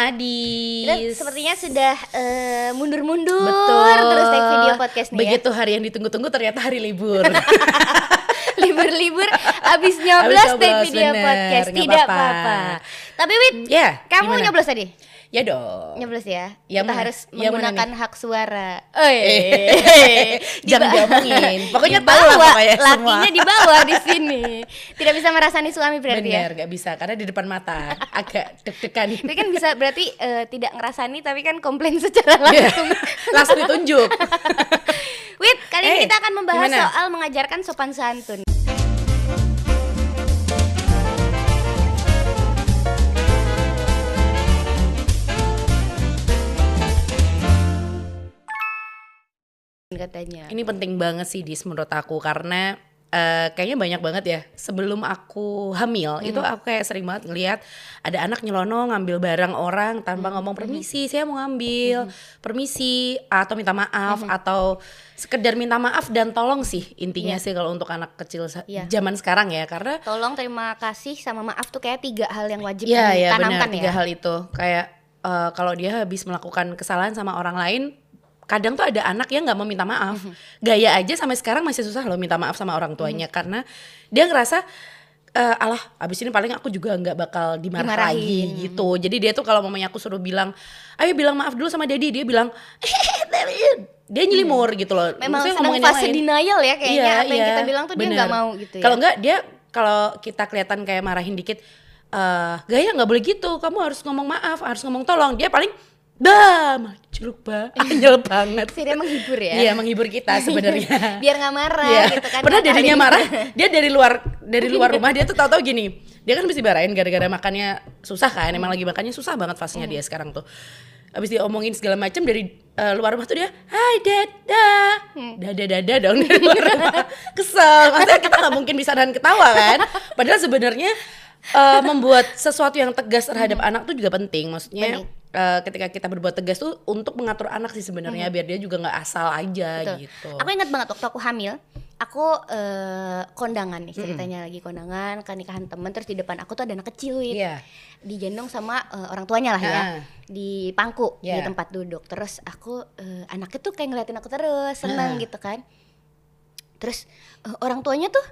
Adis. Kita sepertinya sudah eh, mundur-mundur Betul. terus take video podcast nih ya. Begitu hari yang ditunggu-tunggu ternyata hari libur. Libur-libur abis nyoblos Abis take video bener, podcast tidak apa-apa. Tapi Wit, ya, kamu gimana? nyoblos tadi? Ya dong. Nyoblos ya. Yang Kita mana? harus mana menggunakan hak suara. Eh, jangan diomongin. Pokoknya tahu lah Dibawa, pokoknya semua. lakinya di bawah di sini. Tidak bisa merasani suami berarti ya. Bener, gak bisa karena di depan mata agak deg-degan. Tapi kan bisa berarti eh, tidak ngerasani tapi kan komplain secara Iya, langsung. langsung ditunjuk. Wit, kali ini Eh, kita akan membahas gimana? soal mengajarkan sopan santun. Katanya. Ini penting banget sih dis menurut aku. Karena eh, kayaknya banyak banget ya sebelum aku hamil itu aku kayak sering banget ngelihat ada anak nyelonong ngambil barang orang tanpa ngomong permisi saya mau ngambil. Permisi atau minta maaf atau sekedar minta maaf dan tolong sih intinya sih kalau untuk anak kecil Iya. zaman sekarang ya. Karena Tolong terima kasih sama maaf tuh kayak tiga hal yang wajib Iya ya benar ditanamkan tiga ya. hal itu. Kayak eh, kalau dia habis melakukan kesalahan sama orang lain kadang tuh ada anak yang nggak mau minta maaf Mhm. gaya aja sampai sekarang masih susah loh minta maaf sama orang tuanya Mhm. karena dia ngerasa eh, alah abis ini paling aku juga nggak bakal dimarahin Dimarahin. gitu jadi dia tuh kalau mamanya aku suruh bilang ayo bilang maaf dulu sama daddy dia bilang dia nyelimur gitu loh Hmm. Memang Maksudnya sedang fase lain. denial ya kayaknya Iya, apa yang iya, kita bilang tuh dia bener. nggak mau gitu ya. Kalau enggak dia kalau kita kelihatan kayak marahin dikit eh gaya nggak boleh gitu. Kamu harus ngomong maaf, harus ngomong tolong. Dia paling malah jeruk bah, anyel banget. Sih dia menghibur ya. Iya, menghibur kita sebenarnya. Biar nggak marah Iya. gitu kan. Pernah dadinya marah, dia dari luar dari luar rumah dia tuh tahu-tahu gini. Dia kan mesti marahin gara-gara makannya susah kan. Emang lagi makannya susah banget fasenya dia sekarang tuh. Abis dia omongin segala macam dari eh, luar rumah tuh dia, Hai dada, dada dada dong dari luar rumah. Kesel, maksudnya kita nggak mungkin bisa nahan ketawa kan. Padahal sebenarnya eh, membuat sesuatu yang tegas terhadap anak tuh juga penting. Maksudnya eh, ketika kita berbuat tegas tuh untuk mengatur anak sih sebenarnya biar dia juga nggak asal aja Betul. gitu. Aku ingat banget waktu aku hamil, aku eh, kondangan nih ceritanya lagi kondangan ke nikahan temen terus di depan aku tuh ada anak kecil Wit. Iya. digendong sama eh, orang tuanya lah ya di pangku di Ya. tempat duduk terus aku eh, anaknya tuh kayak ngeliatin aku terus seneng Ah. gitu kan terus eh, orang tuanya tuh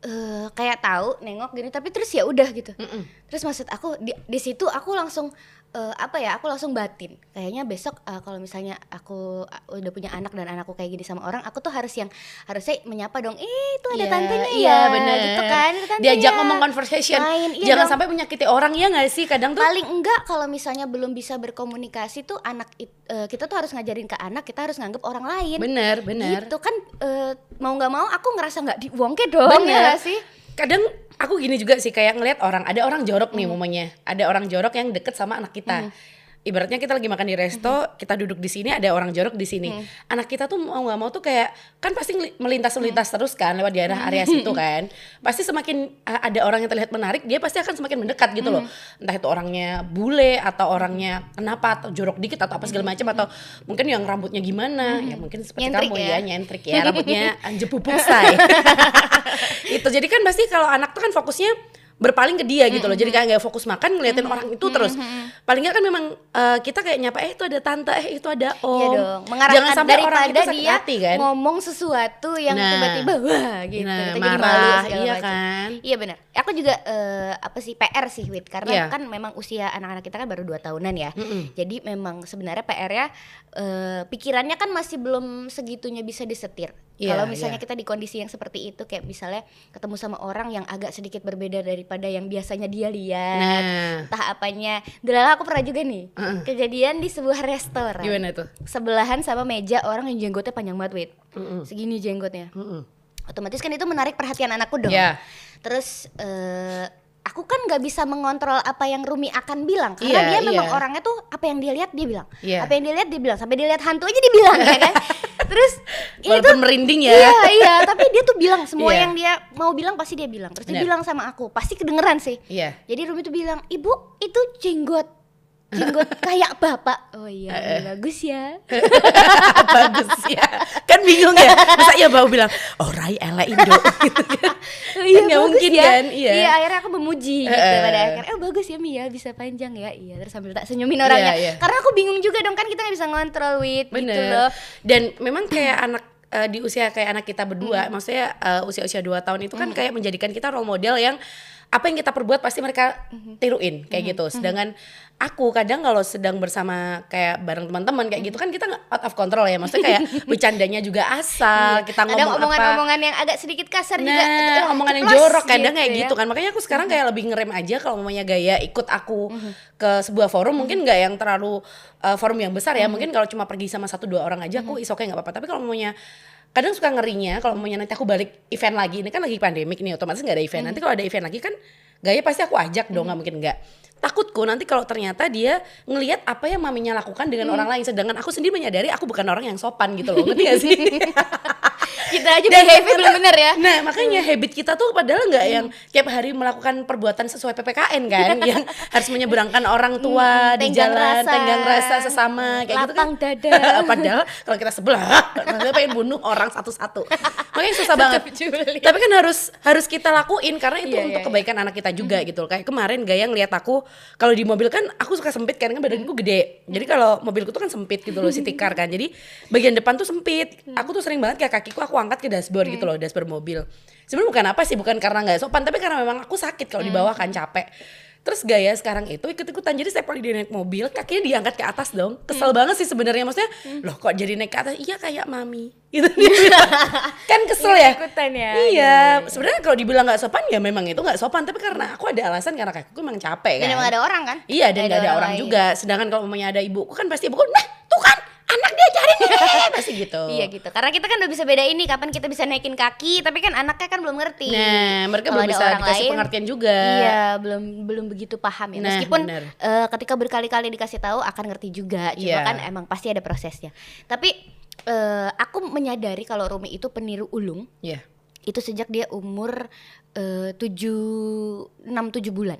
eh, kayak tahu nengok gini tapi terus ya udah gitu Mm-mm. terus maksud aku di, di situ aku langsung eh, apa ya aku langsung batin kayaknya besok eh, kalau misalnya aku eh, udah punya anak dan anakku kayak gini sama orang aku tuh harus yang harusnya menyapa dong eh itu ada Iya, tantenya iya, ya bener. gitu kan itu tantenya. Diajak ngomong conversation. Main, iya Jangan dong. sampai menyakiti orang ya nggak sih? Kadang tuh paling enggak kalau misalnya belum bisa berkomunikasi tuh anak it- eh, kita tuh harus ngajarin ke anak kita harus nganggep orang lain bener bener. gitu kan eh, mau nggak mau aku ngerasa nggak diwongke dong Bener. ya sih Kadang aku gini juga sih kayak ngelihat orang, ada orang jorok nih momennya. Ada orang jorok yang deket sama anak kita. Ibaratnya kita lagi makan di resto, Hmm. kita duduk di sini, ada orang jorok di sini. Anak kita tuh mau nggak mau tuh kayak kan pasti melintas-melintas Hmm. terus kan lewat daerah area situ kan. Pasti semakin ada orang yang terlihat menarik, dia pasti akan semakin mendekat gitu loh. Hmm. Entah itu orangnya bule atau orangnya kenapa atau jorok dikit atau apa segala macam atau mungkin yang rambutnya gimana, ya mungkin seperti. Nyentrik kamu ya. ya, nyentrik ya, rambutnya anjep pupuk say. itu jadi kan pasti kalau anak tuh kan fokusnya berpaling ke dia gitu loh jadi kayak nggak fokus makan ngeliatin orang itu terus paling nggak kan memang eh, kita kayak nyapa eh itu ada tante eh itu ada om Iya dong, mengarahkan jangan sampai orang itu sakit dia hati kan ngomong sesuatu yang Nah. tiba-tiba wah gitu, Nah, kita jadi malu marah, segala iya macam. kan? Iya benar. Aku juga eh, apa sih PR sih Wit karena Iya. kan memang usia anak-anak kita kan baru 2 tahunan ya. Mm-mm. Jadi memang sebenarnya PR-nya eh, pikirannya kan masih belum segitunya bisa disetir. Iya, Kalau misalnya iya. kita di kondisi yang seperti itu kayak misalnya ketemu sama orang yang agak sedikit berbeda daripada yang biasanya dia lihat. nah Entah apanya. Dulu aku pernah juga nih Heeh. kejadian di sebuah restoran gimana tuh sebelahan sama meja orang yang jenggotnya panjang banget wait Mm-mm. segini jenggotnya Mm-mm. otomatis kan itu menarik perhatian anakku dong Iya. terus eh, aku kan nggak bisa mengontrol apa yang Rumi akan bilang karena Iya, dia memang iya. orangnya tuh apa yang dia lihat dia bilang Iya. apa yang dia lihat dia bilang sampai dia lihat hantu aja dia bilang ya kan terus itu walaupun merinding ya. iya iya tapi dia tuh bilang semua Iya. yang dia mau bilang pasti dia bilang. Terus dia Bener. bilang sama aku pasti kedengeran sih. Iya. Jadi Rumi tuh bilang ibu itu jenggot. Jenggot kayak bapak. Oh iya bagus ya. Bagus ya bingung ya. Masa ya bau bilang oh Rai Ella Indo. Gitu kan. Oh, iya Kan nggak mungkin ya. kan, iya. akhirnya aku memuji gitu Eh. pada akhirnya oh bagus ya Mia bisa panjang ya. Iya terus sambil tak senyumin orangnya. Iya, iya. karena aku bingung juga dong kan kita nggak bisa ngontrol wit gitu loh. Dan memang kayak anak eh, di usia kayak anak kita berdua, maksudnya eh, usia-usia 2 tahun itu kan kayak menjadikan kita role model yang apa yang kita perbuat pasti mereka tiruin kayak gitu. Sedangkan aku kadang kalau sedang bersama kayak bareng teman-teman kayak gitu kan kita nggak out of control ya. Maksudnya kayak bercandanya juga asal, kita kadang ngomong apa omongan-omongan yang agak sedikit kasar juga Nah, omongan yang jorok kadang kayak ya. gitu kan. Makanya aku sekarang kayak lebih ngerem aja kalau mamanya gaya ikut aku Mhm. ke sebuah forum mungkin nggak yang terlalu uh, forum yang besar ya. Mungkin kalau cuma pergi sama satu dua orang aja aku is okay nggak apa-apa. Tapi kalau mamanya kadang suka ngerinya kalau mamanya nanti aku balik event lagi ini kan lagi pandemik nih otomatis nggak ada event nanti kalau ada event lagi kan gaya pasti aku ajak dong nggak mungkin nggak takutku nanti kalau ternyata dia ngelihat apa yang maminya lakukan dengan orang lain sedangkan aku sendiri menyadari aku bukan orang yang sopan gitu loh ngerti gak sih kita aja behavior belum bener ya. Nah makanya habit kita tuh padahal nggak yang tiap hari melakukan perbuatan sesuai PPKN kan Yang harus menyeberangkan orang tua di tenggang jalan rasa. Tenggang rasa sesama kayak gitu kan. Dada. Padahal kalau kita sebelah Rasanya pengen bunuh orang satu-satu. Makanya susah banget. Tapi kan harus harus kita lakuin Karena itu Iya, untuk iya, kebaikan anak kita juga gitu loh. Kayak kemarin Gaya ngeliat aku Kalau di mobil kan aku suka sempit Karena kan badanku gede. Jadi kalau mobilku tuh kan sempit gitu loh City car kan. Jadi bagian depan tuh sempit. Aku tuh sering banget kayak kakiku aku angkat ke dashboard gitu loh Dashboard mobil Sebenarnya bukan apa sih Bukan karena nggak sopan Tapi karena memang aku sakit kalau di bawah kan capek Terus gaya sekarang itu ikut-ikutan jadi setiap kali dia naik mobil kakinya diangkat ke atas dong. Kesel banget sih sebenarnya maksudnya. Loh kok jadi naik ke atas? Iya kayak mami. Gitu kan kesel ya. Ya. Iya, sebenarnya kalau dibilang nggak sopan ya memang itu nggak sopan. Tapi karena aku ada alasan karena kakiku memang capek kan. dan emang ada orang kan Iya dan Nggak gak ada orang lain. juga. Sedangkan kalau mamanya ada ibuku kan pasti ibuku, nah tuh kan anak dia cari nih pasti gitu. Iya gitu. Karena kita kan udah bisa beda ini kapan kita bisa naikin kaki, tapi kan anaknya kan belum ngerti. Nah mereka Kalau belum bisa orang dikasih lain, pengertian juga. Iya, belum belum begitu paham ya. Nah, Meskipun bener. eh, ketika berkali-kali dikasih tahu akan ngerti juga. Cuma Iya. kan emang pasti ada prosesnya. Tapi eh, aku menyadari kalau Rumi itu peniru ulung Iya. itu sejak dia umur eh, tujuh enam tujuh bulan.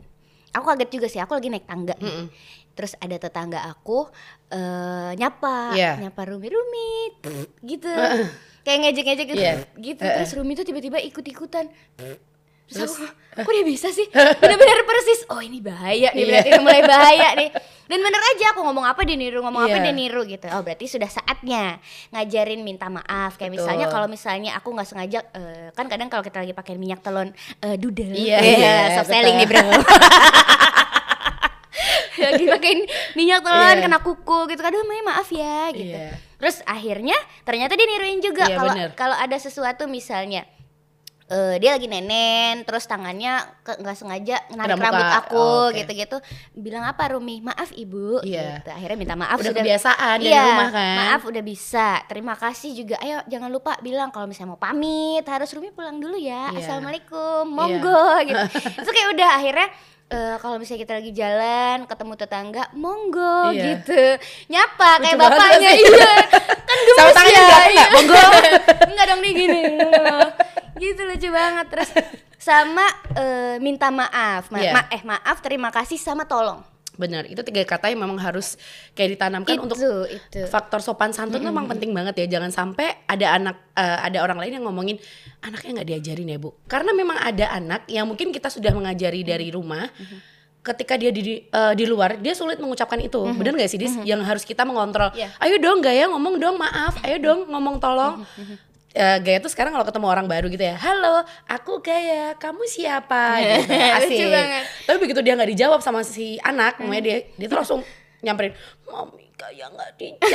Aku kaget juga sih. Aku lagi naik tangga. nih. Mm-mm. Terus ada tetangga aku eh, nyapa, Iya. nyapa Rumi, Rumi, gitu. Kayak ngejek-ngejek gitu. Iya. Gitu. Terus Rumi tuh tiba-tiba ikut-ikutan. Terus aku, kok dia bisa sih? Bener-bener persis. Oh ini bahaya nih, Iya. berarti udah mulai bahaya nih. Dan bener aja aku ngomong apa dia niru, ngomong apa Iya. dia niru gitu. Oh berarti sudah saatnya ngajarin minta maaf. Kayak Betul. misalnya kalau misalnya aku nggak sengaja, eh, kan kadang kalau kita lagi pakai minyak telon doodle. Iya, Eh, iya, soft selling nih bro. lagi pakein minyak telon Iya. kena kuku gitu. Aduh Maya maaf ya gitu. Iya. Terus akhirnya ternyata dia niruin juga Iya, kalau bener. kalau ada sesuatu misalnya eh, dia lagi nenen terus tangannya nggak sengaja narik Kena rambut aku Oh, oke. gitu-gitu bilang apa Rumi maaf ibu Iya. gitu. akhirnya minta maaf Udah sudah kebiasaan dari iya, rumah kan. maaf udah bisa terima kasih juga ayo jangan lupa bilang kalau misalnya mau pamit harus Rumi pulang dulu ya Iya. assalamualaikum monggo gitu itu kayak udah akhirnya eh, kalau misalnya kita lagi jalan ketemu tetangga monggo Iya. gitu nyapa Lucu kayak bapaknya sih. iya kan gemes Sama tangannya ya belakang iya. Monggo. enggak dong nih gini gitu lucu banget terus sama eh, minta maaf Ma- Iya. ma- eh maaf terima kasih sama tolong Benar, itu tiga kata yang memang harus kayak ditanamkan itu untuk itu. faktor sopan santun tuh memang penting banget ya. Jangan sampai ada anak eh, ada orang lain yang ngomongin anaknya nggak diajarin ya bu? Karena memang ada anak yang mungkin kita sudah mengajari dari rumah ketika dia di eh, di luar dia sulit mengucapkan itu. Benar nggak sih dis? Yang harus kita mengontrol. Iya. ayo dong gaya ngomong dong maaf. Ayo dong ngomong tolong Eh, Gaya tuh sekarang kalau ketemu orang baru gitu ya Halo, aku Gaya, kamu siapa? Gitu, asik. Tapi begitu dia nggak dijawab sama si anak Namanya dia, dia tuh langsung nyamperin Mami Gaya nggak dijawab.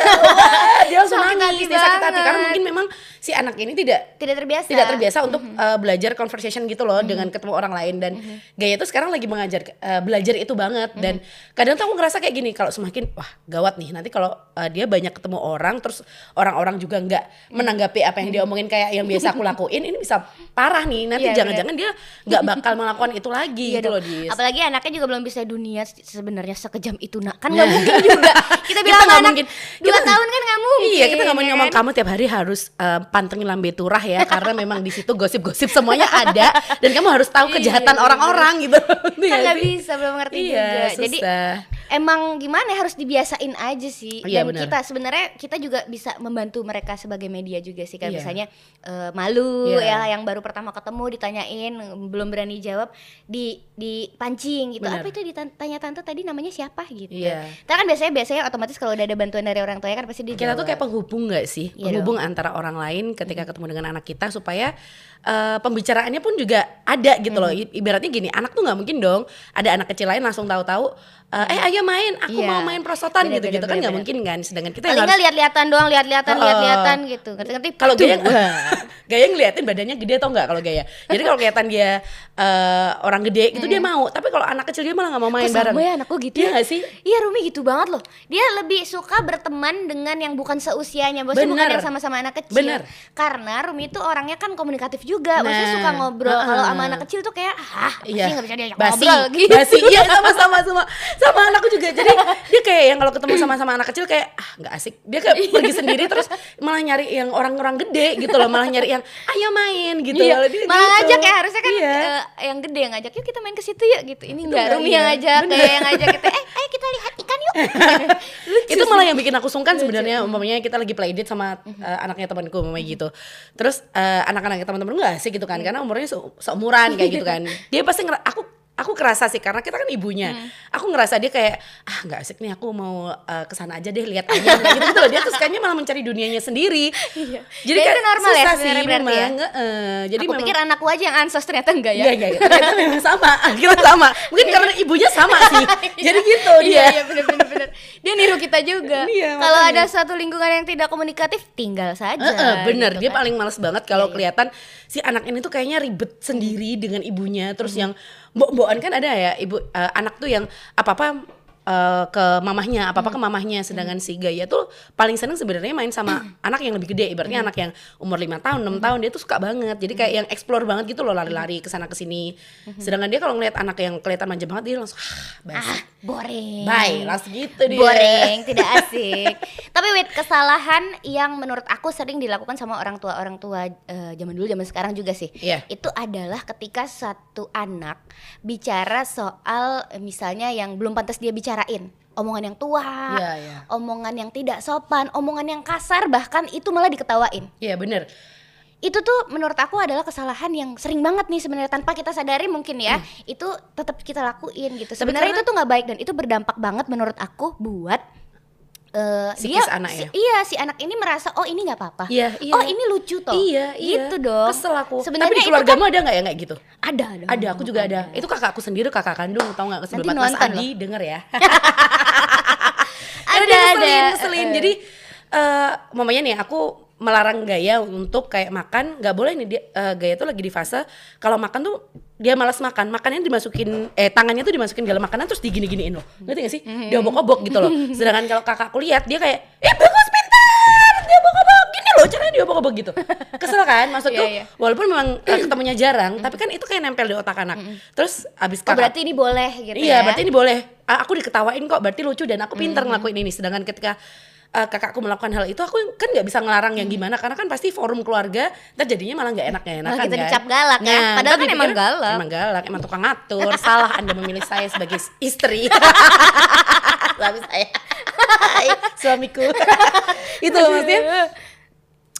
Dia langsung Sakit nangis, dia sakit hati. Karena mungkin memang si anak ini tidak tidak terbiasa. tidak terbiasa untuk uh, belajar conversation gitu loh dengan ketemu orang lain. Dan Gaya tuh sekarang lagi mengajar uh, belajar itu banget. Dan kadang tuh aku ngerasa kayak gini kalau semakin wah gawat nih. Nanti kalau uh, dia banyak ketemu orang terus orang-orang juga nggak menanggapi apa yang dia omongin kayak yang biasa aku lakuin ini bisa parah nih. Nanti Iya, jangan-jangan dia nggak bakal melakukan itu lagi Iya gitu dong. loh Dis. Apalagi anaknya juga belum bisa dunia se- sebenarnya sekejam itu nak. Kan nggak mungkin juga. Kita bilang nggak anak mungkin. dua Kita- tahun kan nggak mungkin Iya kita nggak mau ya ngomong kan? kamu tiap hari harus uh, pantengin lambe turah ya karena memang di situ gosip-gosip semuanya ada dan kamu harus tahu Iya, kejahatan iya, orang-orang gitu. kan Iya nggak bisa belum ngerti Iya, juga jadi susah. Emang gimana ya, harus dibiasain aja sih Iya, dan benar. kita sebenarnya kita juga bisa membantu mereka sebagai media juga sih kan Iya. misalnya eh, malu Iya. ya yang baru pertama ketemu ditanyain belum berani jawab di dipancing gitu Benar. apa itu ditanya tante tadi namanya siapa gitu Iya. Kita kan biasanya biasanya otomatis kalau udah ada bantuan dari orang tua kan pasti dijawab. kita tuh kayak penghubung gak sih Iya penghubung antara orang lain ketika ketemu dengan anak kita supaya eh, pembicaraannya pun juga ada gitu loh ibaratnya gini anak tuh nggak mungkin dong ada anak kecil lain langsung tahu-tahu eh, eh ayo main. Aku Iya. mau main prosotan gitu gitu bener, kan nggak mungkin kan sedangkan kita paling nggak harus lihat-lihatan doang, lihat-lihatan, Oh. lihat-lihatan gitu. Ngerti-ngerti? kalau gaya gaya ngeliatin badannya gede atau enggak kalau gaya? Jadi kalau kelihatan dia eh, orang gede gitu dia mau. Tapi kalau anak kecil dia malah nggak mau main Kok bareng. sama ya? Anakku gitu Iya ya? nggak sih? Iya Rumi gitu banget loh. Dia lebih suka berteman dengan yang bukan seusianya. Maksudnya bukan yang sama-sama anak kecil. Bener. Karena Rumi itu orangnya kan komunikatif juga. Maksudnya Nah, suka ngobrol heeh. Kalau sama anak kecil tuh kayak Ah Iya. pasti gak bisa diajak basi, ngobrol? Gitu. Basi, iya sama sama sama anakku juga. Jadi dia kayak yang kalau ketemu sama sama anak kecil kayak ah nggak asik. Dia kayak pergi sendiri terus malah nyari yang orang-orang gede gitu loh, malah nyari yang ayo main gitu. Iya, Kalau dia malah gitu. ngajak ya harusnya kan Iya. eh, yang gede yang ngajak yuk kita main ke situ yuk gitu. Ini enggak Rumi iya. yang ngajak, Bener. kayak yang ngajak gitu. Eh, ayo kita lihat ikan yuk. Itu malah yang bikin aku sungkan sebenarnya umpamanya kita lagi play date sama eh, anaknya temanku umpamanya gitu terus eh, anak-anaknya teman-teman gue asik gitu kan karena umurnya se seumuran kayak gitu kan dia pasti aku aku kerasa sih karena kita kan ibunya aku ngerasa dia kayak ah nggak asik nih aku mau eh, ke sana aja deh lihat kayak gitu, gitu loh dia tuh sukanya malah mencari dunianya sendiri Iya. jadi itu normal ya susah sih sebenarnya berarti ya? memang eh, jadi Aku memang pikir anakku aja yang ansos ternyata enggak ya. Iya, iya, iya. Ternyata memang sama. Kita sama. Mungkin karena ibunya sama sih. Jadi gitu Iya, dia. iya bener bener bener. Dia niru kita juga. Iya, Kalau ada satu lingkungan yang tidak komunikatif, tinggal saja. Heeh, bener, gitu dia kan. paling males banget kalau Iya, iya. kelihatan si anak ini tuh kayaknya ribet sendiri dengan ibunya, terus yang mbok-mbokan kan ada ya ibu eh, anak tuh yang apa-apa eh, ke mamahnya, apa-apa ke mamahnya, sedangkan si Gaya tuh paling seneng sebenarnya main sama anak yang lebih gede, ibaratnya anak yang umur lima tahun, enam tahun dia tuh suka banget, jadi kayak yang explore banget gitu loh lari-lari ke sana ke sini. Sedangkan dia kalau ngeliat anak yang kelihatan manja banget dia langsung ah, basi. Ah, boring. Bye, langsung gitu dia. Boring, tidak asik. Tapi wait, kesalahan yang menurut aku sering dilakukan sama orang tua orang tua eh, zaman dulu zaman sekarang juga sih. Iya. Itu adalah ketika satu anak bicara soal misalnya yang belum pantas dia bicarain. Omongan yang tua, Iya, iya. omongan yang tidak sopan, omongan yang kasar bahkan itu malah diketawain. Iya bener. itu tuh menurut aku adalah kesalahan yang sering banget nih sebenarnya tanpa kita sadari mungkin ya itu tetap kita lakuin gitu sebenarnya itu tuh nggak baik dan itu berdampak banget menurut aku buat Psikis dia anak ya? si- iya si anak ini merasa oh ini nggak apa-apa Iya, iya. oh ini lucu toh Iya, iya. gitu dong Kesel aku. sebenarnya Tapi di keluargamu ada nggak ya kayak gitu? kan ada ada Ada, aku juga ada. Itu kakakku sendiri, kakak kandung, tau nggak? Sebelum Mas Adi denger ya. ada ada ngeselin, ngeselin. Eh, Jadi eh mamanya nih aku melarang Gaya untuk kayak makan nggak boleh nih dia eh, Gaya tuh lagi di fase kalau makan tuh dia malas makan makannya dimasukin eh tangannya tuh dimasukin dalam makanan terus digini-giniin loh. Ngerti gak sih? Dia obok-obok gitu loh. Sedangkan kalau kakakku lihat dia kayak eh bagus pintar! Dia obok-obok gini loh caranya dia obok-obok gitu. Kesel kan maksudku Iya, iya. walaupun memang eh, ketemunya jarang tapi kan itu kayak nempel di otak anak. Terus abis oh, kakak berarti ini boleh gitu iya, ya? berarti ini boleh. Aku diketawain kok, berarti lucu dan aku pintar ngelakuin ini. Sedangkan ketika eh, kakakku melakukan hal itu, aku kan nggak bisa ngelarang yang gimana karena kan pasti forum keluarga, ntar jadinya malah nggak enak nggak enak kan. kita dicap galak ya. Padahal ntar kan emang galak. Emang galak, emang tukang ngatur. Salah Anda memilih saya sebagai istri. Suami saya. Suamiku. itu maksudnya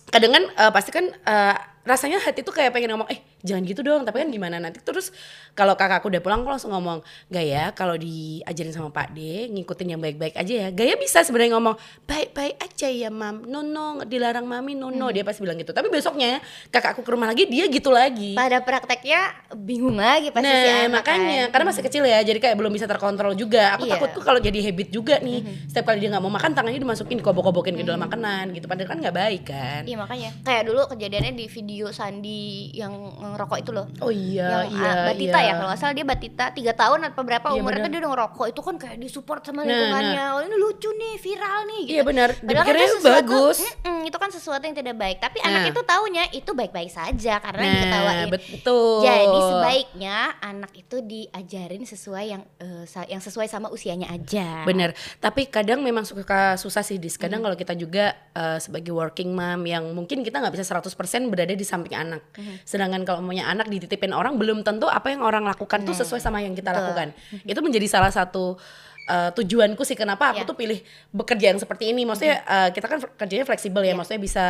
kadang kan eh, pasti kan eh, rasanya hati tuh kayak pengen ngomong eh jangan gitu dong tapi kan gimana nanti? Terus kalau kakakku udah pulang aku langsung ngomong Gaya kalau diajarin sama Pak D ngikutin yang baik-baik aja ya. Gaya bisa sebenarnya ngomong baik-baik aja ya mam. No no dilarang mami no no. Dia pasti bilang gitu. Tapi besoknya kakakku ke rumah lagi dia gitu lagi. Pada prakteknya bingung lagi pasti nah si anak makanya kan. karena masih kecil ya jadi kayak belum bisa terkontrol juga. Aku takut tuh kalau jadi habit juga nih setiap kali dia nggak mau makan tangannya dimasukin dikobok-kobokin ke dalam makanan gitu. Padahal kan nggak baik kan. Iya makanya. Kayak dulu kejadiannya di video Sandi yang ngerokok itu loh. oh iya yang iya ah, Batita iya. ya kalau salah dia Batita tiga tahun atau berapa Iya, umurnya dia udah ngerokok itu kan kayak disupport sama Nah, lingkungannya. Oh ini lucu nih viral nih. Gitu. Iya benar, Padahal kan itu sesuatu- bagus. Mm-mm, itu kan sesuatu yang tidak baik. Tapi Nah. anak itu taunya itu baik-baik saja karena Nah, diketawain. betul. Jadi sebaiknya anak itu diajarin sesuai yang sa- yang sesuai sama usianya aja. Bener, tapi kadang memang suka susah sih dis. Hmm. Kadang kalau kita juga eh, sebagai working mom yang mungkin kita nggak bisa 100% berada di samping anak. Hmm. Sedangkan kalau punya anak dititipin orang belum tentu apa yang orang lakukan tuh sesuai sama yang kita Betul. lakukan. Itu menjadi salah satu uh, tujuanku sih kenapa aku Iya. tuh pilih bekerja yang seperti ini. Maksudnya uh, kita kan kerjanya fleksibel ya, Iya. maksudnya bisa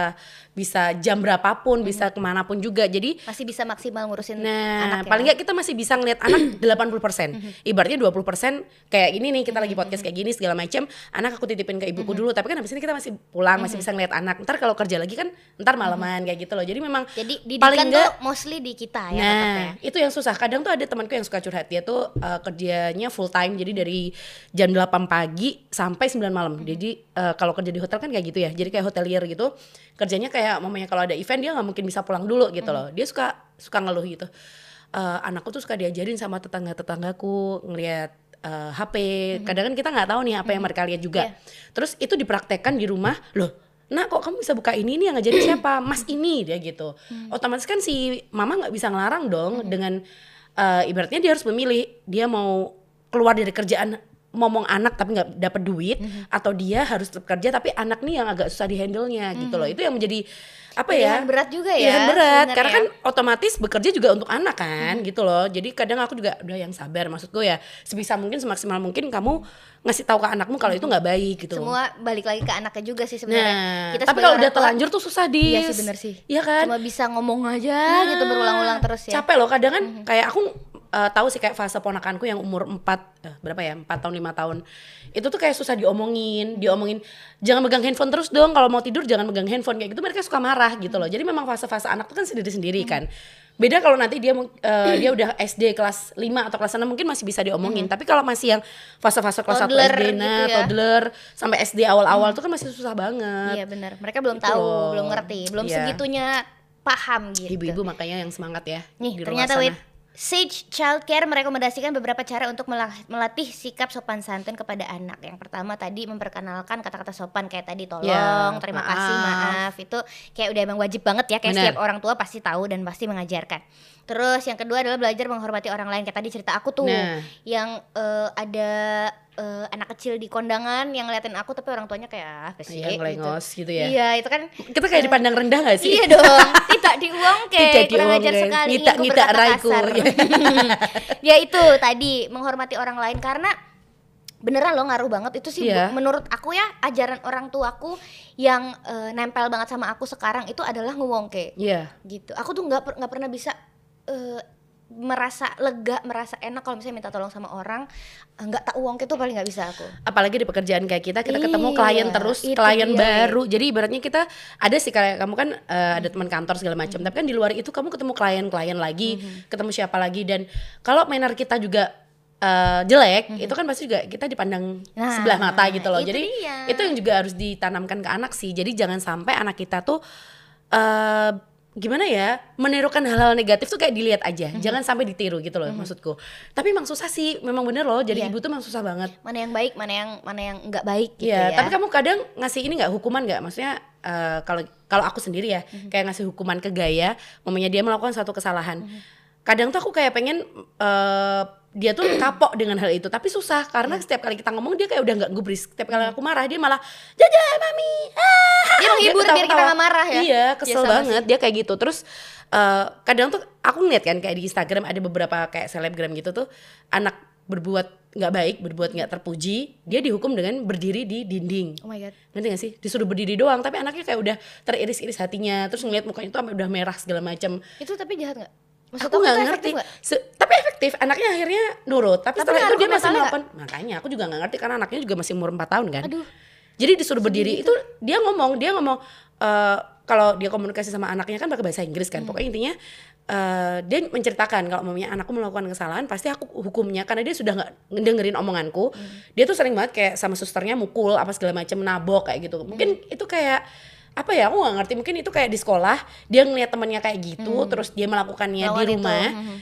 bisa jam berapapun, bisa ke mana pun juga. Jadi Masih bisa maksimal ngurusin Nah, anak ya. paling nggak kita masih bisa ngeliat anak 80%. Ibaratnya 20% kayak gini nih, kita lagi podcast kayak gini segala macam, anak aku titipin ke ibuku dulu, tapi kan habis ini kita masih pulang, masih bisa ngeliat anak. Ntar kalau kerja lagi kan ntar malaman kayak gitu loh. Jadi memang Jadi paling didikan nggak tuh mostly di kita ya Nah, ya. itu yang susah. Kadang tuh ada temanku yang suka curhat. Dia tuh uh, kerjanya full time. Jadi dari jam 8 pagi sampai 9 malam. Jadi uh, kalau kerja di hotel kan kayak gitu ya. Jadi kayak hotelier gitu. Kerjanya kayak mamanya kalau ada event dia nggak mungkin bisa pulang dulu gitu loh. Dia suka suka ngeluh gitu. Uh, anakku tuh suka diajarin sama tetangga-tetanggaku ngelihat uh, HP. Kadang kan kita nggak tahu nih apa yang mereka lihat juga. Iya. Terus itu dipraktekkan di rumah. Loh, Nah kok kamu bisa buka ini nih yang ngajarin siapa? Mas ini dia gitu. Otomatis kan si mama nggak bisa ngelarang dong dengan eh, ibaratnya dia harus memilih dia mau keluar dari kerjaan ngomong anak tapi nggak dapat duit atau dia harus tetap kerja tapi anak nih yang agak susah dihandle-nya gitu loh. Itu yang menjadi apa ya? Pilihan berat juga ya, Pilihan berat karena kan otomatis bekerja juga untuk anak kan gitu loh. Jadi kadang aku juga udah yang sabar maksudku ya sebisa mungkin semaksimal mungkin kamu ngasih tahu ke anakmu kalau itu nggak baik gitu. Semua balik lagi ke anaknya juga sih sebenarnya. Nah, Kita tapi kalau udah telanjur tuh susah di. Iya sih bener sih. Iya kan? Cuma bisa ngomong aja gitu berulang-ulang terus ya. Capek loh kadang kan kayak aku eh, tahu sih kayak fase ponakanku yang umur 4 eh, berapa ya? 4 tahun 5 tahun. Itu tuh kayak susah diomongin, diomongin jangan megang handphone terus dong kalau mau tidur jangan megang handphone kayak gitu mereka suka marah gitu loh. Jadi memang fase-fase anak tuh kan sendiri-sendiri kan. Beda kalau nanti dia eh, dia udah SD kelas 5 atau kelas 6 mungkin masih bisa diomongin. Tapi kalau masih yang fase-fase kelas 1 Toddler SD gitu nah, ya. toddler sampai SD awal-awal tuh kan masih susah banget. Iya benar. Mereka belum Gitu tahu, loh. belum ngerti, belum Iya. segitunya paham gitu. Ibu-ibu makanya yang semangat ya. Nih, ternyata sana. wait Sage Childcare merekomendasikan beberapa cara untuk melatih sikap sopan santun kepada anak. Yang pertama tadi memperkenalkan kata-kata sopan kayak tadi tolong, Ya, terima maaf. kasih, maaf. Itu kayak udah emang wajib banget ya kayak Benar. setiap orang tua pasti tahu dan pasti mengajarkan. Terus yang kedua adalah belajar menghormati orang lain kayak tadi cerita aku tuh Nah. yang eh, ada eh, anak kecil di kondangan yang ngeliatin aku tapi orang tuanya kayak ah, apa sih Iya, ngelengos gitu ya. Iya, itu kan Kita kayak dipandang rendah gak sih? Iya dong, tidak diuang kayak Tidak kurang ajar sekali Aku ngita berkata raiku. kasar. ya itu tadi menghormati orang lain karena beneran loh ngaruh banget itu sih Iya. bu- menurut aku ya ajaran orang tuaku yang eh, nempel banget sama aku sekarang itu adalah ngewongke Iya. gitu. Aku tuh nggak per- nggak pernah bisa eh, merasa lega, merasa enak kalau misalnya minta tolong sama orang nggak tak uangke tuh paling nggak bisa aku. Apalagi di pekerjaan kayak kita, kita ketemu Iya, klien terus, itu klien dia. baru. Jadi ibaratnya kita ada sih kayak kamu kan eh, ada teman kantor segala macam, tapi kan di luar itu kamu ketemu klien-klien lagi, ketemu siapa lagi dan kalau manner kita juga eh, jelek, itu kan pasti juga kita dipandang Nah, sebelah mata gitu loh. itu Jadi dia. itu yang juga harus ditanamkan ke anak sih. Jadi jangan sampai anak kita tuh eh gimana ya menirukan hal-hal negatif tuh kayak dilihat aja jangan sampai ditiru gitu loh maksudku tapi emang susah sih memang bener loh jadi Iya. ibu tuh emang susah banget Mana yang baik, mana yang mana yang nggak baik gitu Iya, ya. tapi kamu kadang ngasih ini nggak hukuman nggak? Maksudnya eh, kalau kalau aku sendiri ya, Mhm. kayak ngasih hukuman ke Gaya, mamanya dia melakukan satu kesalahan. Mhm. Kadang tuh aku kayak pengen eh, dia tuh kapok dengan hal itu, tapi susah karena Iya. setiap kali kita ngomong dia kayak udah nggak gubris. Setiap kali aku marah dia malah jaja mami. Ah! Dia menghibur biar kita nggak marah ya? Iya, Ya, kesel sama banget dia kayak gitu. Terus eh, kadang tuh aku ngeliat kan kayak di Instagram ada beberapa kayak selebgram gitu tuh anak berbuat nggak baik, berbuat nggak terpuji, dia dihukum dengan berdiri di dinding. Oh my god. Ngerti gak sih? Disuruh berdiri doang, tapi anaknya kayak udah teriris-iris hatinya, terus ngeliat mukanya itu sampai udah merah segala macam. Itu tapi jahat nggak? Maksud Aku nggak itu ngerti. Se- tapi efektif, anaknya akhirnya nurut. Tapi, Tapi setelah itu dia masih melakukan. Makanya aku juga nggak ngerti karena anaknya juga masih umur 4 tahun kan. Aduh. Jadi disuruh berdiri itu dia ngomong, dia ngomong eh, kalau dia komunikasi sama anaknya kan pakai bahasa Inggris kan. Hmm. Pokoknya intinya eh, dia menceritakan kalau mamanya anakku melakukan kesalahan pasti aku hukumnya karena dia sudah nggak dengerin omonganku. Hmm. Dia tuh sering banget kayak sama susternya mukul apa segala macam nabok kayak gitu. Mungkin Hmm. itu kayak apa ya aku nggak ngerti mungkin itu kayak di sekolah dia ngeliat temannya kayak gitu Hmm. terus dia melakukannya di Lawan itu, rumah mhm.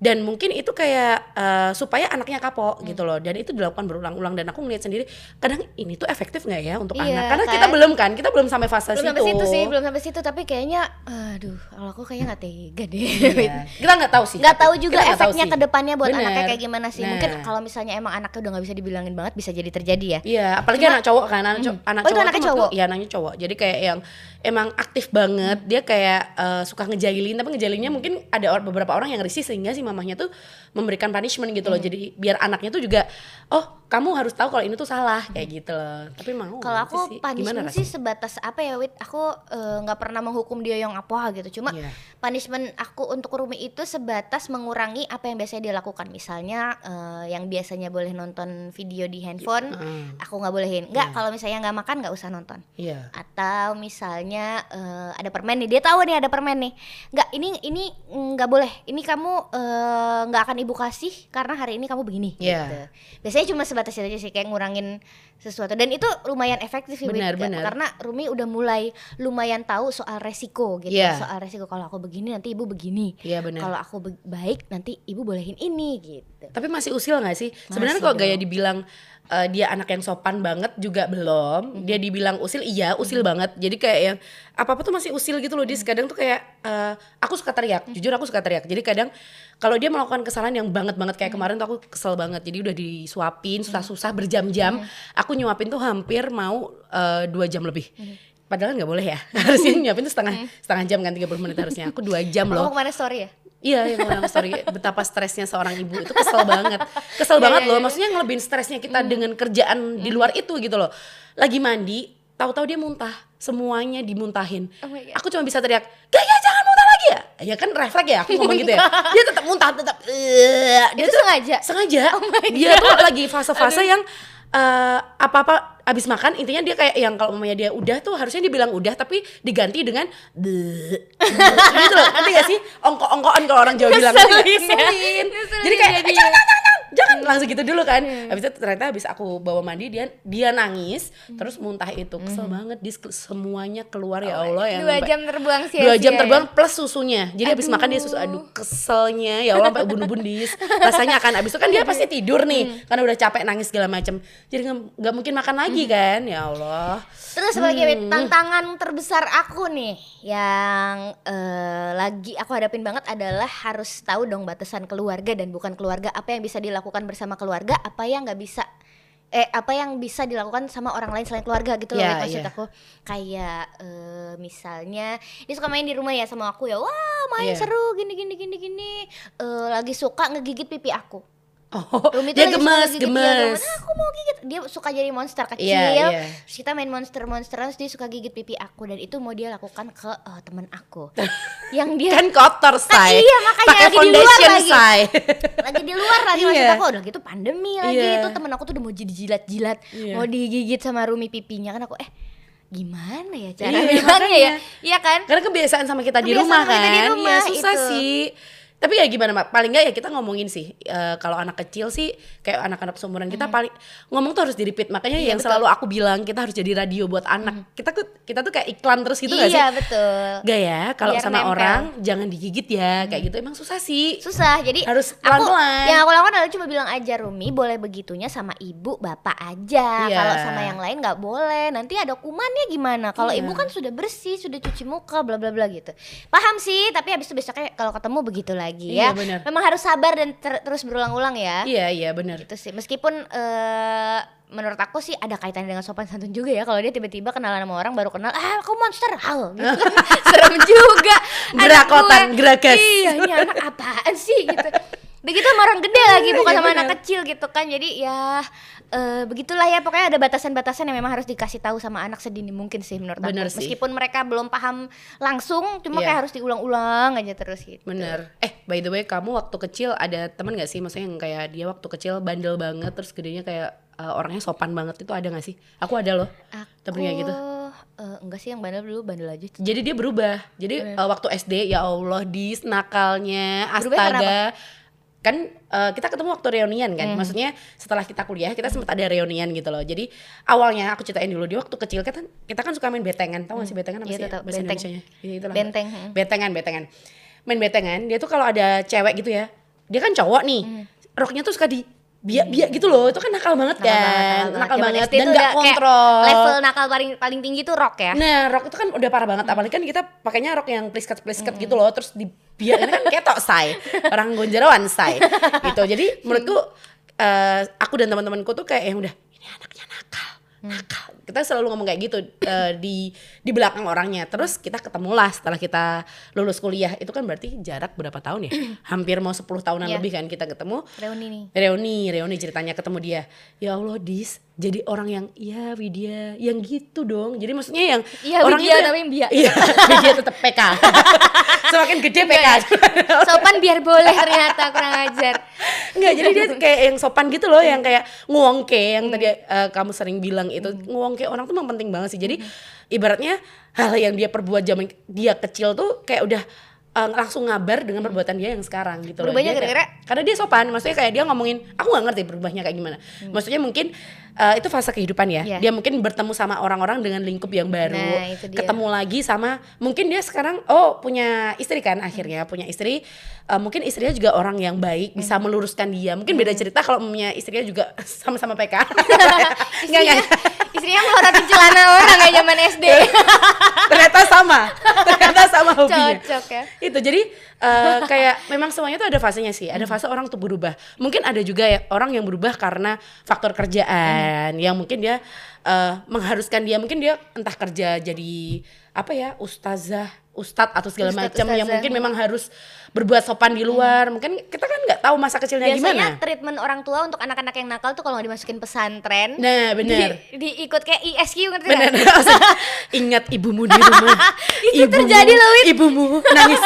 Dan mungkin itu kayak eh, supaya anaknya kapok Hmm. gitu loh dan itu dilakukan berulang-ulang dan aku ngeliat sendiri kadang ini tuh efektif nggak ya untuk Iya, anak karena kan? kita belum kan kita belum sampai fase belum situ sampai situ sih, belum sampai situ tapi kayaknya aduh, kalau aku kayaknya nggak tega deh. Iya. kita nggak tahu sih nggak tahu juga tahu efeknya sih. ke depannya buat Bener. anaknya kayak gimana sih. Mungkin Nah. kalau misalnya emang anaknya udah nggak bisa dibilangin banget bisa jadi terjadi ya. Iya, apalagi anak cowok kan, anak, co- anak Oh, cowok anaknya cowok? Iya, anaknya cowok. Jadi kayak yang emang aktif banget, dia kayak eh, suka ngejailin, tapi ngejailinnya mungkin ada beberapa orang yang risih sehingga si mamahnya tuh memberikan punishment gitu loh. Hmm. jadi biar anaknya tuh juga oh kamu harus tahu kalau ini tuh salah kayak gitu loh. Tapi mau. Kalau aku sih. punishment Gimana, sih sebatas apa ya Wit? Aku eh, nggak pernah menghukum dia yang apa gitu. Cuma Iya. punishment aku untuk Rumi itu sebatas mengurangi apa yang biasanya dia lakukan. Misalnya eh, yang biasanya boleh nonton video di handphone Heeh. Aku nggak bolehin. Nggak kalau misalnya nggak makan nggak usah nonton. Iya. Atau misalnya eh, ada permen nih. Dia tahu nih ada permen nih. Nggak ini ini nggak boleh. Ini kamu eh, nggak akan ibu kasih karena hari ini kamu begini Iya. gitu biasanya cuma sebatas itu aja sih kayak ngurangin sesuatu dan itu lumayan efektif sih. Benar, benar. karena Rumi udah mulai lumayan tahu soal resiko gitu Iya. soal resiko kalau aku begini nanti ibu begini iya benar kalau aku be- baik nanti ibu bolehin ini gitu Tapi masih usil gak sih? Sebenarnya kok gaya dibilang eh, dia anak yang sopan banget juga belum. Dia dibilang usil, iya usil banget. Jadi kayak yang apa-apa tuh masih usil gitu loh. Dia kadang tuh kayak eh, aku suka teriak. Jujur aku suka teriak. Jadi kadang kalau dia melakukan kesalahan yang banget banget kayak kemarin tuh aku kesel banget. Jadi udah disuapin susah-susah berjam-jam. Aku nyuapin tuh hampir mau eh, dua jam lebih. Padahal nggak boleh ya. Harusnya nyuapin tuh setengah setengah jam kan 30 menit harusnya. Aku dua jam loh. ke mana story ya Iya yang ulang story betapa stresnya seorang ibu itu kesel banget. Kesel banget loh. Maksudnya ngelebihin stresnya kita dengan kerjaan di luar itu gitu loh. Lagi mandi, tahu-tahu dia muntah. Semuanya dimuntahin. Oh. Aku cuma bisa teriak, "Gaya jangan muntah lagi ya." Ya kan refleks ya aku ngomong gitu ya. Dia tetap muntah, tetap "Eh." dia itu tuh sengaja sengaja. Oh dia tuh lagi fase-fase yang eh, apa-apa abis makan intinya dia kayak yang kalau mamanya dia udah tuh harusnya dibilang udah tapi diganti dengan gitu loh ngerti gak sih ongko-ongkoan kalau orang Jawa bilang ngerti nggak? Ngeselin ya. Ngeselin. Jadi kayak jadinya. "Eh, jangan langsung gitu dulu kan. Habis itu ternyata habis aku bawa mandi dia dia nangis terus muntah itu. Kesel banget dia semuanya keluar ya Allah yang dua jam terbuang sia-sia dua jam ya. terbuang plus susunya. Jadi habis makan dia susu aduh. keselnya ya Allah sampai bundis rasanya kan habis itu kan dia pasti tidur nih karena udah capek nangis segala macam jadi nggak mungkin makan lagi kan ya Allah. Terus sebagai Hmm. tantangan terbesar aku nih yang eh, lagi aku hadapin banget adalah harus tahu dong batasan keluarga dan bukan keluarga apa yang bisa dilakukan bersama keluarga apa yang nggak bisa eh apa yang bisa dilakukan sama orang lain selain keluarga gitu loh Iya, Wit, maksud iya. aku kayak eh, misalnya dia suka main di rumah ya sama aku ya wah main Iya. seru gini gini gini gini Eh, lagi suka ngegigit pipi aku oh Rumi dia lagi suka gemes dia, gemes "Nah, aku mau gigit dia suka jadi monster kecil Iya, iya. terus kita main monster monsteran terus dia suka gigit pipi aku dan itu mau dia lakukan ke eh, teman aku yang dia kan kotor say iya, makanya pakai lagi di luar foundation lagi. say lagi di luar lagi maksud Iya. aku udah gitu pandemi lagi Iya. itu temen aku tuh udah mau jadi jilat-jilat Iya. mau digigit sama Rumi pipinya kan aku eh gimana ya cara Iya, bilangnya ya iya kan Karena kebiasaan sama kita di Kebiasaan rumah sama kan. kita di rumah, ya susah itu. sih. Tapi ya gimana, Mak? Paling nggak ya kita ngomongin sih. eh, kalau anak kecil sih kayak anak-anak seumuran kita paling ngomong tuh harus di repeat. Makanya Iya, yang selalu aku bilang kita harus jadi radio buat anak. Kita tuh kita tuh kayak iklan terus gitu gak sih? iya betul Gak ya, kalau sama nempel. orang jangan digigit ya, kayak gitu emang susah sih. susah jadi Harus aku pelan-pelan. yang aku lakukan adalah cuma bilang aja Rumi boleh begitunya sama ibu bapak aja Iya. kalau sama yang lain nggak boleh nanti ada kumannya gimana kalau Iya. ibu kan sudah bersih sudah cuci muka bla bla bla gitu paham sih tapi habis itu besoknya kalau ketemu begitu lagi Iya, ya. benar. memang harus sabar dan ter- terus berulang-ulang ya. Iya iya benar. gitu sih. Meskipun eh, menurut aku sih ada kaitannya dengan sopan santun juga ya. Kalau dia tiba-tiba kenalan sama orang baru kenal ah aku monster hal. Gitu. Serem juga. Gerakotan, geragas. iya ini anak apaan sih? Gitu udah gitu sama orang gede lagi bukan Iya, sama benar. anak kecil gitu kan jadi ya eh, begitulah ya pokoknya ada batasan-batasan yang memang harus dikasih tahu sama anak sedini mungkin sih menurut Bener aku sih. meskipun mereka belum paham langsung cuma Iya. kayak harus diulang-ulang aja terus gitu Bener. Eh, by the way, kamu waktu kecil ada temen gak sih? Maksudnya yang kayak dia waktu kecil bandel banget, terus gedenya kayak uh, orangnya sopan banget itu ada gak sih? Aku ada loh. aku Temennya gitu. eh, enggak sih yang bandel dulu bandel aja Jadi dia berubah. Jadi uh, waktu SD ya Allah dis nakalnya, astaga. Kan uh, kita ketemu waktu reunian kan. Maksudnya setelah kita kuliah kita sempat ada reunian gitu loh. Jadi awalnya aku ceritain dulu dia waktu kecil kita kita kan suka main betengan. Tahu gak sih betengan apa Iya, sih? ya? Bahasa benteng. Ya, itulah. Benteng, hmm. Betengan, betengan. Main betengan, dia tuh kalau ada cewek gitu ya. Dia kan cowok nih. Hmm. Roknya tuh suka di biak-biak gitu loh. Itu kan nakal banget kan. Nakal Zaman banget SD dan tuh gak udah kayak kontrol. level nakal paling paling tinggi tuh rock ya Nah, rok itu kan udah parah banget. Apalagi kan kita pakainya rok yang plisket-plisket gitu loh, terus di biar ini kan ketok say. Orang gonjarawan say. gitu. Jadi menurutku eh, aku dan teman-temanku tuh kayak yang udah ini anaknya nakal. Nakal. Kita selalu ngomong kayak gitu eh, di di belakang orangnya. Terus kita ketemulah setelah kita lulus kuliah. Itu kan berarti jarak berapa tahun ya? Hampir mau 10 tahunan Iya. lebih kan kita ketemu. Reuni nih. Reuni, Reuni ceritanya ketemu dia. Ya Allah, Dis, jadi orang yang iya Widya, yang gitu dong. Jadi maksudnya yang Iya, orang Widya, itu- tapi Mbia. Iya, Widya tetap PK. Semakin gede PK. Sopan biar boleh ternyata kurang ajar. Enggak, jadi dia kayak yang sopan gitu loh, yang kayak nguongke yang tadi eh, kamu sering bilang itu. Nguongke orang tuh memang penting banget sih. Jadi ibaratnya hal yang dia perbuat zaman dia kecil tuh kayak udah eh, langsung ngabar dengan perbuatan dia yang sekarang gitu loh. Berubahnya gara-gara? karena dia sopan, maksudnya kayak dia ngomongin, aku nggak ngerti berubahnya kayak gimana. Maksudnya mungkin eh, itu fase kehidupan ya. Iya. Dia mungkin bertemu sama orang-orang dengan lingkup yang baru, Nah, ketemu lagi sama mungkin dia sekarang oh punya istri kan akhirnya punya istri Eh, mungkin istrinya juga orang yang baik bisa Hmm. meluruskan dia mungkin beda cerita kalau punya istrinya juga sama-sama PK Enggak, Istrinya, enggak. istrinya melorotin celana orang kayak zaman SD. ternyata sama ternyata sama hobinya Cocok ya. Itu jadi eh, kayak memang semuanya tuh ada fasenya sih ada fase orang tuh berubah mungkin ada juga ya orang yang berubah karena faktor kerjaan yang mungkin dia eh, mengharuskan dia mungkin dia entah kerja jadi apa ya ustazah ustadz atau segala macam yang mungkin memang harus berbuat sopan di luar mungkin kita kan nggak tahu masa kecilnya Biasanya gimana treatment orang tua untuk anak-anak yang nakal tuh kalau nggak dimasukin pesantren. nah benar Di, diikut kayak ISQ ngerti nggak? Ingat ibumu di rumah. Itu terjadi loh. Ibumu nangis.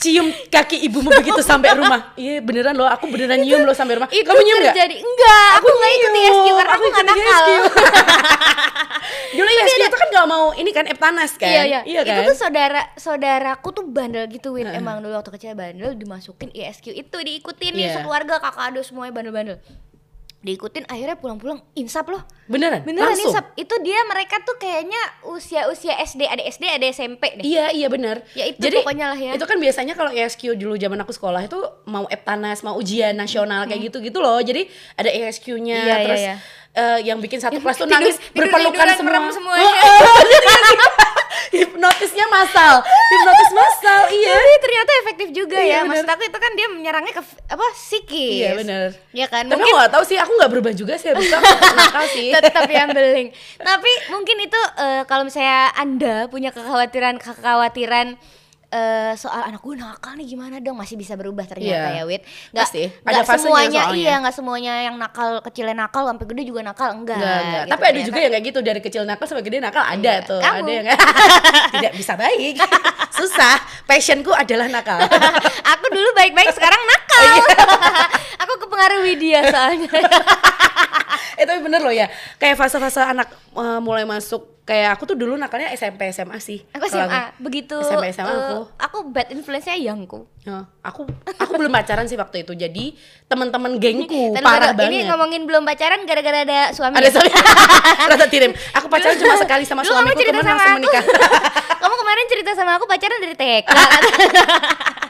Cium kaki ibumu begitu sampai rumah. Iya beneran loh, aku beneran nyium loh sampai rumah. Itu Kamu nyium nggak? terjadi. Enggak, aku nggak ikut nyium, ISQ karena aku nggak nakal. Dulu ISQ itu kan gak mau ini kan Eptanas kan? Iya, iya. kan? Itu tuh saudara saudaraku tuh bandel gitu, Win. Emang dulu waktu kecil bandel dimasukin ISQ itu diikutin nih Iya. sekeluarga kakak adik semuanya bandel-bandel. Diikutin akhirnya pulang-pulang insap loh. beneran? Beneran Langsung? insap. Itu dia mereka tuh kayaknya usia-usia SD, ada SD, ada SMP deh. Iya iya benar. Ya itu Jadi pokoknya lah ya. Itu kan biasanya kalau ESQ dulu zaman aku sekolah itu mau Eptanas, mau ujian nasional kayak gitu-gitu loh. Jadi ada ESQ-nya Iya, iya, terus iya. Eh, yang bikin satu kelas tuh Tidur- nangis tidur- berpelukan semua. semuanya. Hipnotisnya masal. Hipnotis masal. Iya. Tapi ternyata efektif juga Iya, ya. Maksud bener. aku itu kan dia menyerangnya ke apa psikis. Iya benar. Ya kan Tapi mungkin aku gak tahu sih, aku gak berubah juga sih habis tetap nakal sih. tetap yang beling. Tapi mungkin itu eh, kalau misalnya Anda punya kekhawatiran kekhawatiran eh, soal anak gue nakal nih gimana dong masih bisa berubah ternyata Iya. ya Wit Pasti. nggak Ada nggak semuanya soalnya. iya nggak semuanya yang nakal kecilnya nakal sampai gede juga nakal enggak Enggak, enggak. gitu Tapi ada ternyata. juga yang kayak gitu dari kecil nakal sampai gede nakal ada Iya. tuh. Kamu. Ada yang tidak bisa baik. Susah. Passionku adalah nakal. aku dulu baik-baik sekarang nakal Iya. aku kepengaruhi dia soalnya eh tapi bener loh ya. Kayak fase-fase anak eh, mulai masuk kayak aku tuh dulu nakalnya SMP SMA sih. aku SMA begitu SMP SMA eh, aku. aku bad influence-nya yangku Ya, aku aku belum pacaran sih waktu itu. Jadi teman-teman gengku Tadi parah baru- banget. ini ngomongin belum pacaran gara-gara ada suami ada ya? suami rasa tirim aku pacaran cuma sekali sama Dulu kamu suamiku cerita kemarin sama aku. menikah kamu kemarin cerita sama aku pacaran dari TK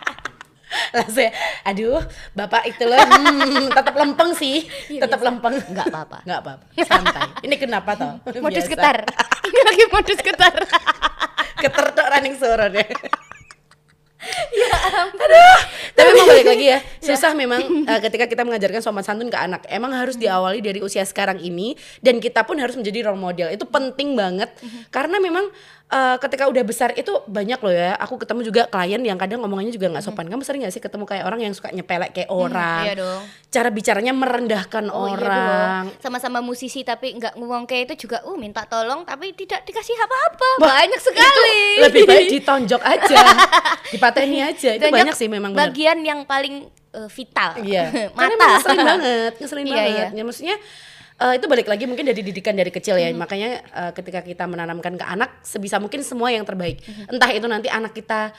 langsung ya, aduh bapak itu loh. Hmm, tetap lempeng sih Iya, tetap lempeng. Nggak apa-apa. nggak apa-apa santai. Ini kenapa toh? Modus Biasa. getar. Ini lagi modus getar. Getar tok running suara deh. Aduh, tapi mau balik lagi ya. Susah memang eh, ketika kita mengajarkan sopan santun ke anak. Emang harus diawali dari usia sekarang ini dan kita pun harus menjadi role model. Itu penting banget karena memang eh, ketika udah besar itu banyak loh ya. Aku ketemu juga klien yang kadang ngomongannya juga nggak sopan. Kamu sering gak sih ketemu kayak orang yang suka nyepelek kayak orang? iya dong. Cara bicaranya merendahkan Oh, iya orang. dong. sama-sama musisi tapi nggak ngomong kayak itu juga uh minta tolong tapi tidak dikasih apa-apa banyak sekali Itu lebih baik ditonjok aja, dipateni aja. Itu banyak sih memang benar. Bagian yang paling eh, vital Iya. Karena mata emang ngeselin banget, ngeselin Iya, banget. iya. Ya maksudnya eh, itu balik lagi mungkin dari didikan dari kecil ya. Makanya eh, ketika kita menanamkan ke anak sebisa mungkin semua yang terbaik. Entah itu nanti anak kita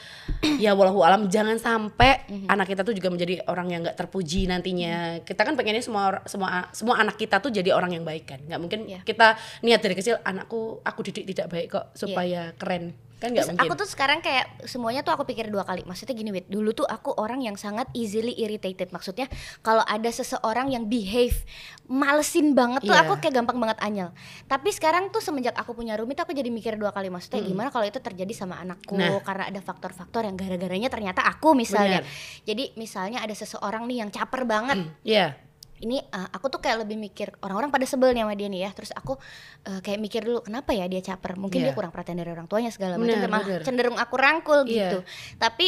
ya walau alam jangan sampai anak kita tuh juga menjadi orang yang nggak terpuji nantinya. Kita kan pengennya semua semua semua anak kita tuh jadi orang yang baik kan. Nggak mungkin Iya. kita niat dari kecil anakku aku didik tidak baik kok supaya keren. Kan nggak mungkin. aku tuh sekarang kayak semuanya tuh aku pikir dua kali. Maksudnya gini, Wit. Dulu tuh aku orang yang sangat easily irritated. Maksudnya kalau ada seseorang yang behave malesin banget tuh Iya. aku kayak gampang banget anyel. Tapi sekarang tuh semenjak aku punya rumit aku jadi mikir dua kali. Maksudnya gimana kalau itu terjadi sama anakku Nah. karena ada faktor-faktor yang gara-garanya ternyata aku misalnya. Benar. Jadi misalnya ada seseorang nih yang caper banget Iya. Ini uh, aku tuh kayak lebih mikir orang-orang pada sebel nih sama dia nih ya terus aku uh, kayak mikir dulu kenapa ya dia caper mungkin Iya. dia kurang perhatian dari orang tuanya segala macam Bener, malah bener. cenderung aku rangkul Iya. gitu tapi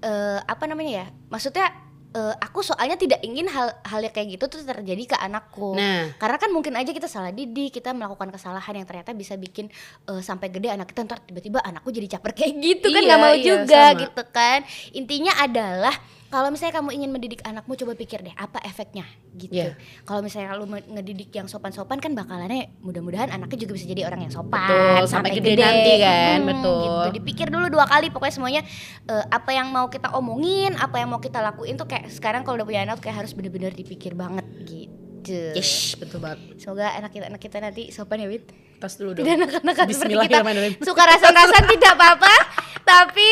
uh, apa namanya ya maksudnya uh, aku soalnya tidak ingin hal hal yang kayak gitu tuh terjadi ke anakku Nah, karena kan mungkin aja kita salah didik, kita melakukan kesalahan yang ternyata bisa bikin eh, sampai gede anak kita ntar tiba-tiba anakku jadi caper kayak gitu kan Iya, nggak mau iya, juga sama. gitu kan. Intinya adalah kalau misalnya kamu ingin mendidik anakmu coba pikir deh apa efeknya gitu. Iya. Kalau misalnya lu ngedidik yang sopan-sopan kan bakalannya mudah-mudahan anaknya juga bisa jadi orang yang sopan Betul, sampai gede nanti kan, betul. Gitu. Dipikir dulu dua kali pokoknya semuanya eh, apa yang mau kita omongin, apa yang mau kita lakuin tuh kayak sekarang kalau udah punya anak tuh kayak harus bener-bener dipikir banget gitu. yes, betul banget. Semoga anak kita anak kita nanti sopan ya Wit. Tas dulu dong. Tidak anak-anak seperti kita suka rasan-rasan tidak apa-apa, tapi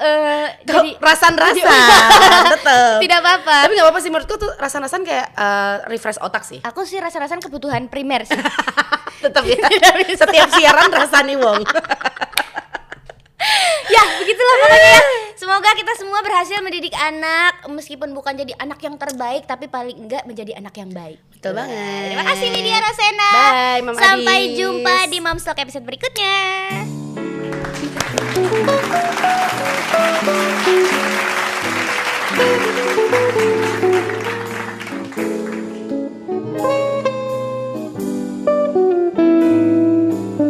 eh jadi rasan-rasan tetep. tidak apa-apa. Tapi nggak apa-apa sih menurutku tuh rasan-rasan kayak eh, refresh otak sih. Aku sih rasa-rasan kebutuhan primer sih. Tetap ya. Setiap siaran rasani wong. ya begitulah pokoknya ya. Semoga kita semua berhasil mendidik anak meskipun bukan jadi anak yang terbaik tapi paling enggak menjadi anak yang baik. Betul banget. Terima kasih Lydia Rosena. Bye, Sampai Adis. jumpa di Momstalk episode berikutnya.